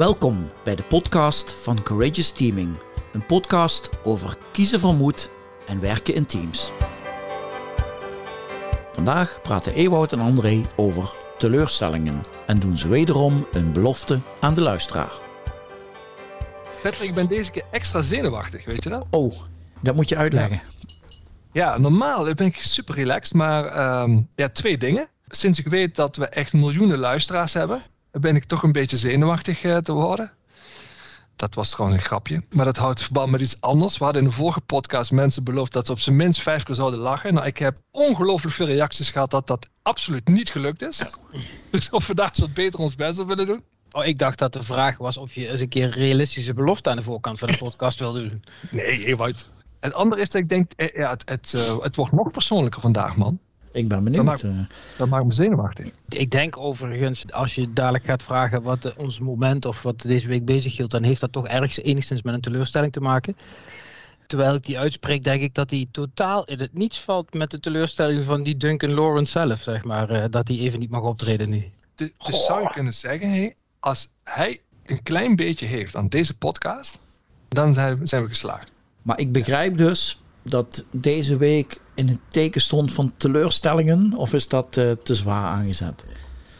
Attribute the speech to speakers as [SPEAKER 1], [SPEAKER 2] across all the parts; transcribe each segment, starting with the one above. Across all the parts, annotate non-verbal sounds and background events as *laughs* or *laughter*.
[SPEAKER 1] Welkom bij de podcast van Courageous Teaming. Een podcast over kiezen van moed en werken in teams. Vandaag praten Ewout en André over teleurstellingen en doen ze wederom een belofte aan de luisteraar.
[SPEAKER 2] Patrick, ik ben deze keer extra zenuwachtig, weet je dat?
[SPEAKER 1] Oh, dat moet je uitleggen.
[SPEAKER 2] Ja, normaal ben ik super relaxed, maar ehm, ja, twee dingen. Sinds ik weet dat we echt miljoenen luisteraars hebben, ben ik toch een beetje zenuwachtig uh, te worden. Dat was trouwens een grapje. Maar dat houdt verband met iets anders. We hadden in de vorige podcast mensen beloofd dat ze op zijn minst vijf keer zouden lachen. Nou, ik heb ongelooflijk veel reacties gehad dat dat absoluut niet gelukt is. *laughs* Dus of we daar wat beter ons best op willen doen.
[SPEAKER 3] Oh, ik dacht dat de vraag was of je eens een keer een realistische belofte aan de voorkant van de *laughs* podcast wil doen.
[SPEAKER 2] Nee, Ewout. Het andere is dat ik denk, eh, ja, het, het, uh, het wordt nog persoonlijker vandaag, man.
[SPEAKER 1] Ik ben benieuwd.
[SPEAKER 2] Dat maakt, dat maakt me zenuwachtig.
[SPEAKER 3] Ik denk overigens, als je dadelijk gaat vragen wat ons moment of wat deze week bezig hield, dan heeft dat toch ergens enigszins met een teleurstelling te maken. Terwijl ik die uitspreek, denk ik dat hij totaal in het niets valt met de teleurstelling van die Duncan Lawrence zelf, zeg maar. Uh, dat hij even niet mag optreden nu.
[SPEAKER 2] Dus, dus zou je kunnen zeggen, hey, als hij een klein beetje heeft aan deze podcast, dan zijn, zijn we geslaagd.
[SPEAKER 1] Maar ik begrijp dus dat deze week in het teken stond van teleurstellingen, of is dat uh, te zwaar aangezet?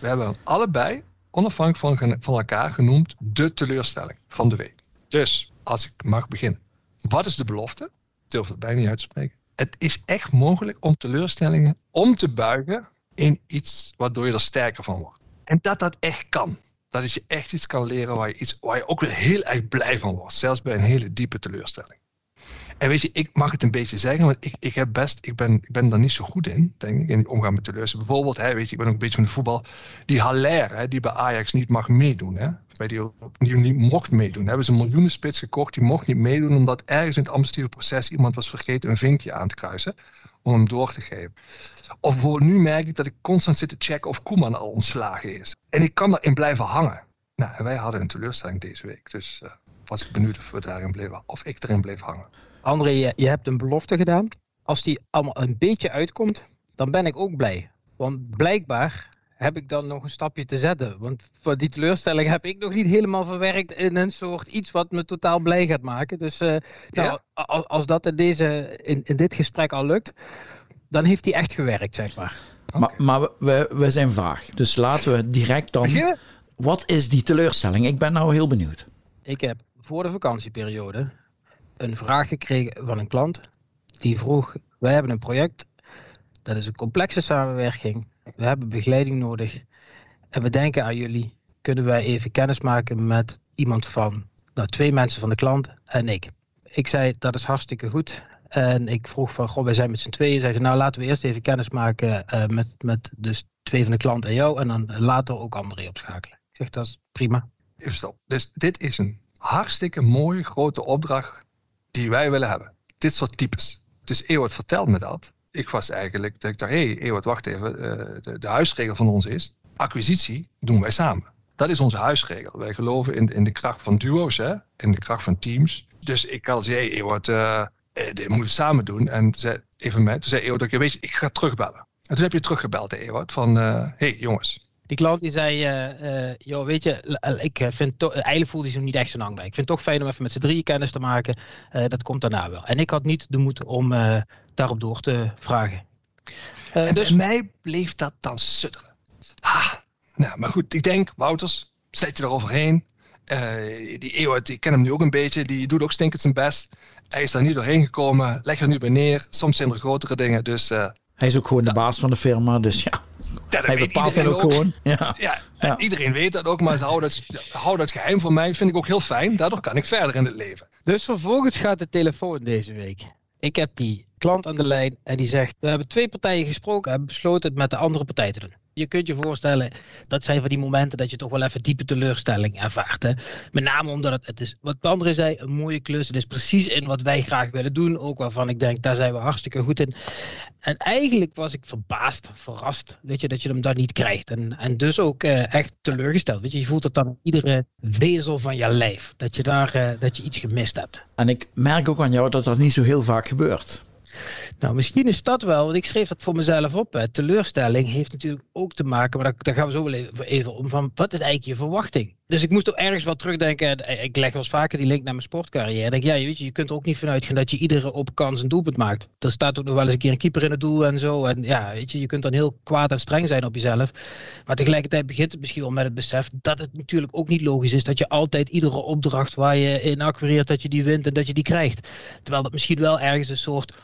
[SPEAKER 2] We hebben allebei onafhankelijk van, van elkaar genoemd de teleurstelling van de week. Dus, als ik mag beginnen. Wat is de belofte? Ik durf het bijna niet uit te spreken. Het is echt mogelijk om teleurstellingen om te buigen in iets waardoor je er sterker van wordt. En dat dat echt kan. Dat je echt iets kan leren iets, waar je ook weer heel erg blij van wordt. Zelfs bij een hele diepe teleurstelling. En weet je, ik mag het een beetje zeggen, want ik, ik, heb best, ik, ben, ik ben daar niet zo goed in, denk ik, in omgaan met teleurstellingen. Bijvoorbeeld, hè, weet je, ik ben ook een beetje van de voetbal. Die Haller, hè, die bij Ajax niet mag meedoen, hè, bij die, die niet mocht meedoen. Hebben ze een miljoenen spits gekocht, die mocht niet meedoen, omdat ergens in het administratieve proces iemand was vergeten een vinkje aan te kruisen om hem door te geven. Of nu merk ik dat ik constant zit te checken of Koeman al ontslagen is. En ik kan daarin blijven hangen. Nou, wij hadden een teleurstelling deze week, dus uh, was ik benieuwd of we daarin bleven, of ik erin bleef hangen.
[SPEAKER 3] André, je, je hebt een belofte gedaan. Als die allemaal een beetje uitkomt, dan ben ik ook blij. Want blijkbaar heb ik dan nog een stapje te zetten. Want die teleurstelling heb ik nog niet helemaal verwerkt in een soort iets wat me totaal blij gaat maken. Dus uh, nou, als, als, dat in, deze, in, in dit gesprek al lukt, dan heeft hij echt gewerkt, zeg maar.
[SPEAKER 1] Okay. Maar, maar we, we zijn vaag. Dus laten we direct dan.
[SPEAKER 2] Beginnen?
[SPEAKER 1] Wat is die teleurstelling? Ik ben nou heel benieuwd.
[SPEAKER 3] Ik heb voor de vakantieperiode een vraag gekregen van een klant. Die vroeg: Wij hebben een project. Dat is een complexe samenwerking. We hebben begeleiding nodig. En we denken aan jullie. Kunnen wij even kennis maken met iemand van, nou, twee mensen van de klant en ik. Ik zei: Dat is hartstikke goed. En ik vroeg van, goh, wij zijn met z'n tweeën. Zei ze, nou laten we eerst even kennis maken uh, met, met dus twee van de klant en jou. En dan later ook André opschakelen. Ik zeg, dat is prima.
[SPEAKER 2] Even stop. Dus dit is een hartstikke mooie grote opdracht die wij willen hebben. Dit soort types. Dus Ewout vertelt me dat. Ik was eigenlijk, dat ik dacht, hé hey, Ewout, wacht even. Uh, de, de huisregel van ons is, acquisitie doen wij samen. Dat is onze huisregel. Wij geloven in, in de kracht van duo's, hè? in de kracht van teams. Dus ik had zei, hey, Ewout, uh, dit moeten we samen doen. En zei, even mij, toen zei okay, weet je, ik ga terugbellen. En toen heb je teruggebeld, Ewout, van, hé hey, jongens.
[SPEAKER 3] Die klant die zei, uh, joh, weet je, ik vind toch, eigenlijk voelde hij zich niet echt zo lang bij. Ik vind het toch fijn om even met z'n drieën kennis te maken. Uh, dat komt daarna wel. En ik had niet de moed om uh, daarop door te vragen.
[SPEAKER 2] en dus... mij bleef dat dan sudderen. Ha, nou, maar goed, ik denk, Wouters, zet je eroverheen. die Eeuwert, die ken hem nu ook een beetje. Die doet ook stinkend zijn best. Hij is daar niet doorheen gekomen. Leg er nu bij neer. Soms zijn er grotere dingen, dus...
[SPEAKER 1] hij is ook gewoon de baas van de firma, dus ja.
[SPEAKER 2] Ja,
[SPEAKER 1] hij bepaalt het ook, gewoon. Ja.
[SPEAKER 2] Ja, ja. Iedereen weet dat ook, maar ze houden dat, houden dat geheim voor mij. Vind ik ook heel fijn. Daardoor kan ik verder in het leven.
[SPEAKER 3] Dus vervolgens gaat de telefoon deze week. Ik heb die klant aan de lijn en die zegt: We hebben twee partijen gesproken en hebben besloten het met de andere partij te doen. Je kunt je voorstellen, dat zijn van die momenten dat je toch wel even diepe teleurstelling ervaart. Hè? Met name omdat het, is, wat André zei, een mooie klus. Het is precies in wat wij graag willen doen. Ook waarvan ik denk, daar zijn we hartstikke goed in. En eigenlijk was ik verbaasd, verrast, weet je, dat je hem daar niet krijgt. En, en dus ook uh, echt teleurgesteld. Weet je, je voelt het dan in iedere vezel van je lijf. Dat je daar uh, dat je iets gemist hebt.
[SPEAKER 1] En ik merk ook aan jou dat dat niet zo heel vaak gebeurt.
[SPEAKER 3] Nou, misschien is dat wel, want ik schreef dat voor mezelf op. Hè. Teleurstelling heeft natuurlijk ook te maken, maar daar, gaan we zo wel even, om, van wat is eigenlijk je verwachting? Dus ik moest ook ergens wel terugdenken. en Ik leg wel eens vaker die link naar mijn sportcarrière. Ik denk, ja, weet je, je kunt er ook niet vanuit gaan dat je iedere op kans een doelpunt maakt. Er staat ook nog wel eens een keer een keeper in het doel en zo. En ja, weet je, je kunt dan heel kwaad en streng zijn op jezelf. Maar tegelijkertijd begint het misschien wel met het besef dat het natuurlijk ook niet logisch is dat je altijd iedere opdracht waar je in acquareert, dat je die wint en dat je die krijgt. Terwijl dat misschien wel ergens een soort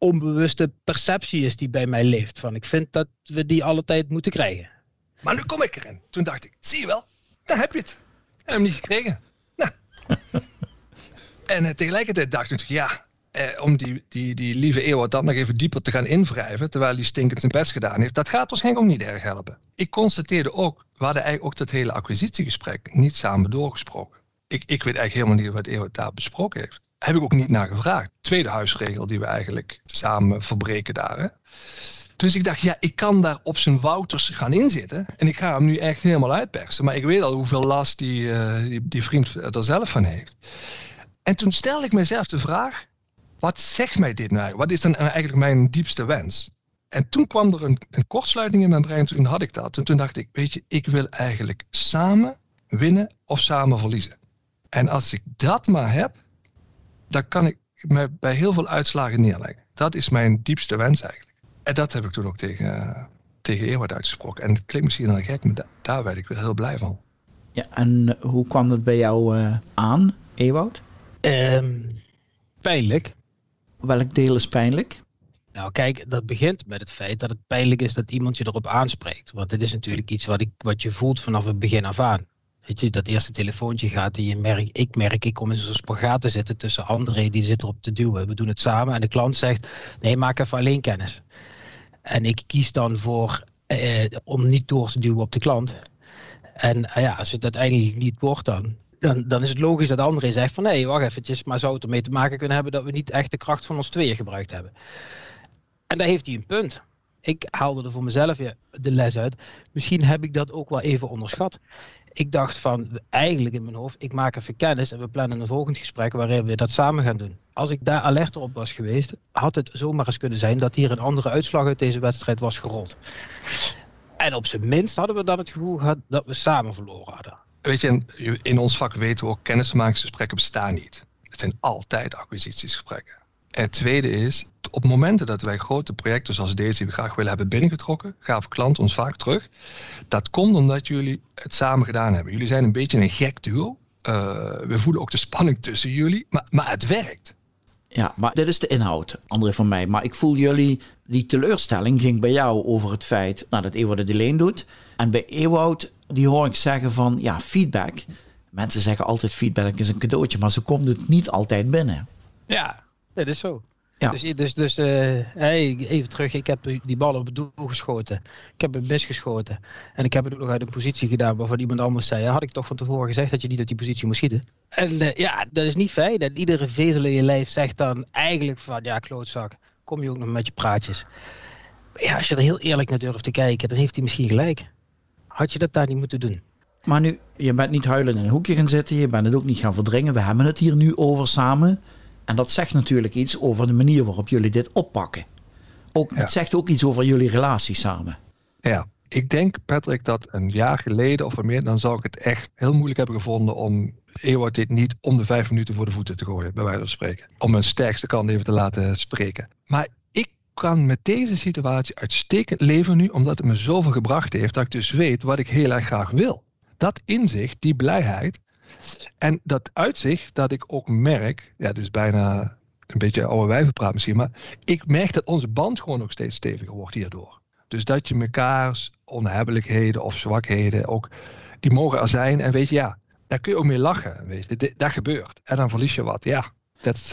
[SPEAKER 3] onbewuste perceptie is die bij mij leeft. Van ik vind dat we die alle tijd moeten krijgen.
[SPEAKER 2] Maar nu kom ik erin. Toen dacht ik, zie je wel, daar heb je het. En hem niet gekregen. Nou. *laughs* en uh, tegelijkertijd dacht ik, ja, eh, om die, die, die lieve Eeuwoud dan nog even dieper te gaan invrijven, terwijl hij stinkend zijn best gedaan heeft, dat gaat waarschijnlijk ook niet erg helpen. Ik constateerde ook, we hadden eigenlijk ook dat hele acquisitiegesprek niet samen doorgesproken. Ik, ik weet eigenlijk helemaal niet wat Eeuwoud daar besproken heeft. Heb ik ook niet naar gevraagd. Tweede huisregel die we eigenlijk samen verbreken daar. Hè? Dus ik dacht, ja, ik kan daar op zijn Wouters gaan inzitten. En ik ga hem nu echt helemaal uitpersen. Maar ik weet al hoeveel last die, die, die, vriend er zelf van heeft. En toen stelde ik mezelf de vraag, wat zegt mij dit nou? Wat is dan eigenlijk mijn diepste wens? En toen kwam er een, een kortsluiting in mijn brein, toen had ik dat. En toen dacht ik, weet je, ik wil eigenlijk samen winnen of samen verliezen. En als ik dat maar heb, dan kan ik me bij heel veel uitslagen neerleggen. Dat is mijn diepste wens eigenlijk. En dat heb ik toen ook tegen, tegen Ewout uitgesproken. En het klinkt misschien heel gek, maar da daar werd ik weer heel blij van.
[SPEAKER 1] Ja, en hoe kwam dat bij jou uh, aan, Ewout?
[SPEAKER 3] Um, pijnlijk.
[SPEAKER 1] Welk deel is pijnlijk?
[SPEAKER 3] Nou, kijk, dat begint met het feit dat het pijnlijk is dat iemand je erop aanspreekt. Want dit is natuurlijk iets wat, ik, wat je voelt vanaf het begin af aan. Je, dat eerste telefoontje gaat en je merkt, ik merk, ik kom in zo'n spagaat te zitten tussen André, die zit erop te duwen. We doen het samen en de klant zegt, nee, maak even alleen kennis. En ik kies dan voor eh, om niet door te duwen op de klant. En eh, ja, als het uiteindelijk niet wordt dan, dan, is het logisch dat André zegt van nee, wacht eventjes, maar zou het ermee te maken kunnen hebben dat we niet echt de kracht van ons tweeën gebruikt hebben. En daar heeft hij een punt. Ik haalde er voor mezelf de les uit. Misschien heb ik dat ook wel even onderschat. Ik dacht van, eigenlijk in mijn hoofd, ik maak even kennis en we plannen een volgend gesprek waarin we dat samen gaan doen. Als ik daar alert op was geweest, had het zomaar eens kunnen zijn dat hier een andere uitslag uit deze wedstrijd was gerold. En op zijn minst hadden we dan het gevoel gehad dat we samen verloren hadden.
[SPEAKER 2] Weet je, in ons vak weten we ook, kennismakingsgesprekken bestaan niet. Het zijn altijd acquisitiesgesprekken. En het tweede is, op momenten dat wij grote projecten zoals deze die we graag willen hebben binnengetrokken, gaven klanten ons vaak terug. Dat komt omdat jullie het samen gedaan hebben. Jullie zijn een beetje een gek duo. Uh, we voelen ook de spanning tussen jullie, maar, maar het werkt.
[SPEAKER 1] Ja, maar dit is de inhoud, André van mij. Maar ik voel jullie, die teleurstelling ging bij jou over het feit nou, dat Ewout het alleen doet. En bij Ewout, die hoor ik zeggen van, ja, feedback. Mensen zeggen altijd feedback is een cadeautje, maar zo komt het niet altijd binnen.
[SPEAKER 3] Ja, dat is zo. Ja. Dus, dus, dus uh, hey, even terug, ik heb die bal op het doel geschoten. Ik heb hem misgeschoten. En ik heb het ook nog uit een positie gedaan waarvan iemand anders zei... had ik toch van tevoren gezegd dat je niet uit die positie moest schieten. En uh, ja, dat is niet fijn. En iedere vezel in je lijf zegt dan eigenlijk van... ja, klootzak, kom je ook nog met je praatjes. Maar ja, als je er heel eerlijk naar durft te kijken... dan heeft hij misschien gelijk. Had je dat daar niet moeten doen?
[SPEAKER 1] Maar nu, je bent niet huilend in een hoekje gaan zitten. Je bent het ook niet gaan verdringen. We hebben het hier nu over samen... En dat zegt natuurlijk iets over de manier waarop jullie dit oppakken. Ook, Het zegt ook iets over jullie relatie samen.
[SPEAKER 2] Ja, ik denk, Patrick, dat een jaar geleden of meer, dan zou ik het echt heel moeilijk hebben gevonden om Ewout dit niet om de vijf minuten voor de voeten te gooien, bij wijze van spreken. Om mijn sterkste kant even te laten spreken. Maar ik kan met deze situatie uitstekend leven nu, omdat het me zoveel gebracht heeft dat ik dus weet wat ik heel erg graag wil. Dat inzicht, die blijheid, en dat uitzicht dat ik ook merk, ja, het is bijna een beetje oude wijvenpraat misschien, maar ik merk dat onze band gewoon nog steeds steviger wordt hierdoor. Dus dat je mekaars onhebbelijkheden of zwakheden ook, die mogen er zijn. En weet je, ja, daar kun je ook mee lachen. Weet je, dat gebeurt. En dan verlies je wat. Ja, dat is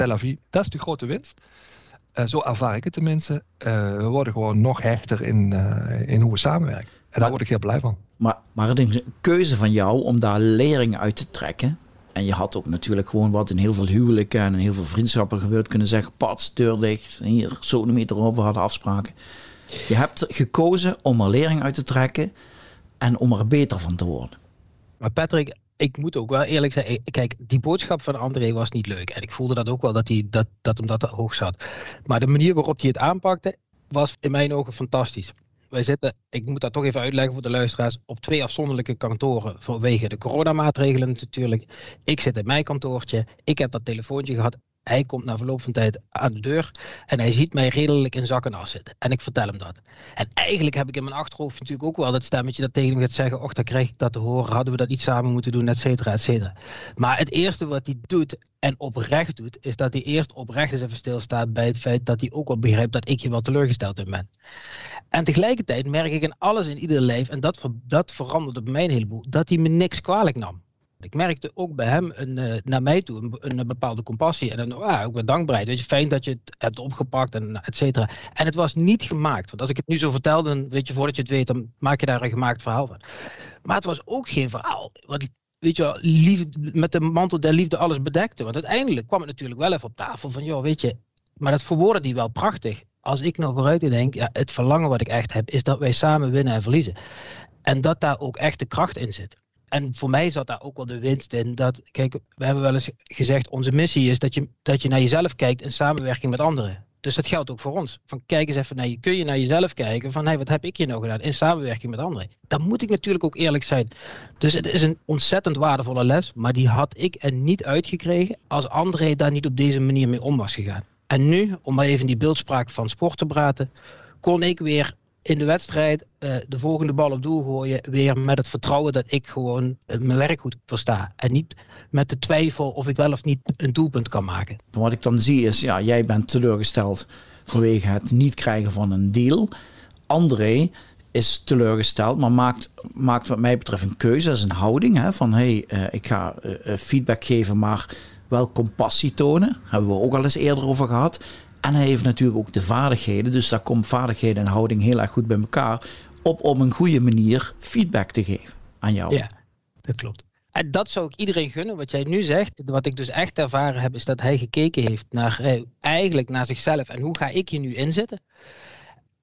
[SPEAKER 2] Dat is de grote winst. Uh, zo ervaar ik het tenminste. Uh, we worden gewoon nog hechter in, uh, in hoe we samenwerken. En daar word ik heel blij van.
[SPEAKER 1] Maar, maar het is een keuze van jou om daar lering uit te trekken. En je had ook natuurlijk gewoon wat in heel veel huwelijken en in heel veel vriendschappen gebeurd kunnen zeggen. Pats, deur dicht, hier, zo meter op, we hadden afspraken. Je hebt gekozen om er lering uit te trekken en om er beter van te worden.
[SPEAKER 3] Maar Patrick, ik moet ook wel eerlijk zijn. Kijk, die boodschap van André was niet leuk. En ik voelde dat ook wel dat, hij, dat, dat hem dat hoog zat. Maar de manier waarop hij het aanpakte was in mijn ogen fantastisch. Wij zitten, ik moet dat toch even uitleggen voor de luisteraars, op twee afzonderlijke kantoren vanwege de coronamaatregelen natuurlijk. Ik zit in mijn kantoortje, ik heb dat telefoontje gehad hij komt na verloop van tijd aan de deur en hij ziet mij redelijk in zak en zitten. En ik vertel hem dat. En eigenlijk heb ik in mijn achterhoofd natuurlijk ook wel dat stemmetje dat tegen hem gaat zeggen, och, dan krijg ik dat te horen, hadden we dat iets samen moeten doen, et cetera, et cetera. Maar het eerste wat hij doet en oprecht doet, is dat hij eerst oprecht eens even stilstaat bij het feit dat hij ook wel begrijpt dat ik je wel teleurgesteld in ben. En tegelijkertijd merk ik in alles in ieder lijf, en dat, dat veranderde bij mij een heleboel, dat hij me niks kwalijk nam. Ik merkte ook bij hem een, uh, naar mij toe een, een, bepaalde compassie en een, ah, ook wat dankbaarheid. Weet je, fijn dat je het hebt opgepakt en et cetera. En het was niet gemaakt. Want als ik het nu zo vertel, dan weet je, voordat je het weet, dan maak je daar een gemaakt verhaal van. Maar het was ook geen verhaal. Wat, weet je wel, met de mantel der liefde alles bedekte. Want uiteindelijk kwam het natuurlijk wel even op tafel van, joh, weet je, maar dat verwoordde die wel prachtig. Als ik nou vooruit denk, ja, het verlangen wat ik echt heb, is dat wij samen winnen en verliezen. En dat daar ook echt de kracht in zit en voor mij zat daar ook wel de winst in. Dat, kijk, we hebben wel eens gezegd, onze missie is dat je, dat je naar jezelf kijkt in samenwerking met anderen. Dus dat geldt ook voor ons. Van kijk eens even naar je, kun je naar jezelf kijken van hey, wat heb ik hier nou gedaan in samenwerking met anderen. Dan moet ik natuurlijk ook eerlijk zijn. Dus het is een ontzettend waardevolle les, maar die had ik er niet uitgekregen als André daar niet op deze manier mee om was gegaan. En nu, om maar even die beeldspraak van sport te praten, kon ik weer in de wedstrijd uh, de volgende bal op doel gooien. Weer met het vertrouwen dat ik gewoon uh, mijn werk goed versta. En niet met de twijfel of ik wel of niet een doelpunt kan maken.
[SPEAKER 1] Wat ik dan zie is, ja, jij bent teleurgesteld vanwege het niet krijgen van een deal. André is teleurgesteld, maar maakt, maakt wat mij betreft een keuze. Dat is een houding hè, van hey, uh, ik ga feedback geven, maar wel compassie tonen. Daar hebben we ook al eens eerder over gehad. En hij heeft natuurlijk ook de vaardigheden. Dus daar komt vaardigheden en houding heel erg goed bij elkaar. Op om een goede manier feedback te geven aan jou.
[SPEAKER 3] Ja, dat klopt. En dat zou ik iedereen gunnen. Wat jij nu zegt, wat ik dus echt ervaren heb, is dat hij gekeken heeft naar eh, eigenlijk naar zichzelf. En hoe ga ik hier nu inzetten?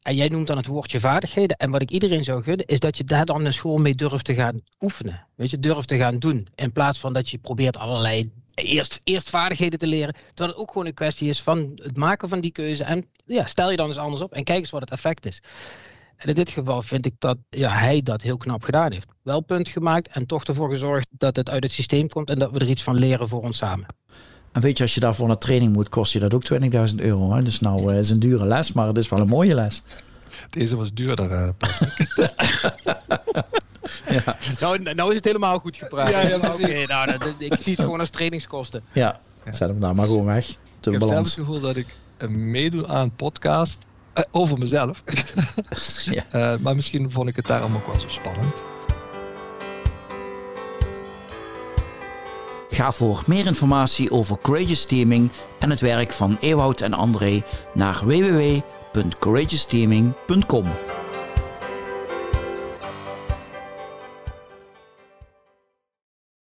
[SPEAKER 3] En jij noemt dan het woordje vaardigheden. En wat ik iedereen zou gunnen, is dat je daar dan een school mee durft te gaan oefenen. Weet je, durft te gaan doen. In plaats van dat je probeert allerlei eerst, eerst vaardigheden te leren. Terwijl het ook gewoon een kwestie is van het maken van die keuze. En ja, stel je dan eens anders op en kijk eens wat het effect is. En in dit geval vind ik dat ja, hij dat heel knap gedaan heeft. Wel punt gemaakt en toch ervoor gezorgd dat het uit het systeem komt en dat we er iets van leren voor ons samen.
[SPEAKER 1] En weet je, als je daarvoor naar training moet, kost je dat ook 20.000 euro. Hè? Dus nou uh, is een dure les, maar het is wel een mooie les.
[SPEAKER 2] Deze was duurder. *laughs*
[SPEAKER 3] Ja. nou, nou is het helemaal goed gepraat. Ja, ja, *laughs* Oké, nou, ik zie het gewoon als trainingskosten.
[SPEAKER 1] Ja, zet hem daar maar gewoon weg.
[SPEAKER 2] De ik balans. heb zelf het gevoel dat ik meedoe aan een podcast uh, over mezelf. *laughs* ja. uh, maar misschien vond ik het daarom ook wel zo spannend.
[SPEAKER 1] Ga voor meer informatie over Courageous Teaming en het werk van Ewout en André naar www.courageousteaming.com.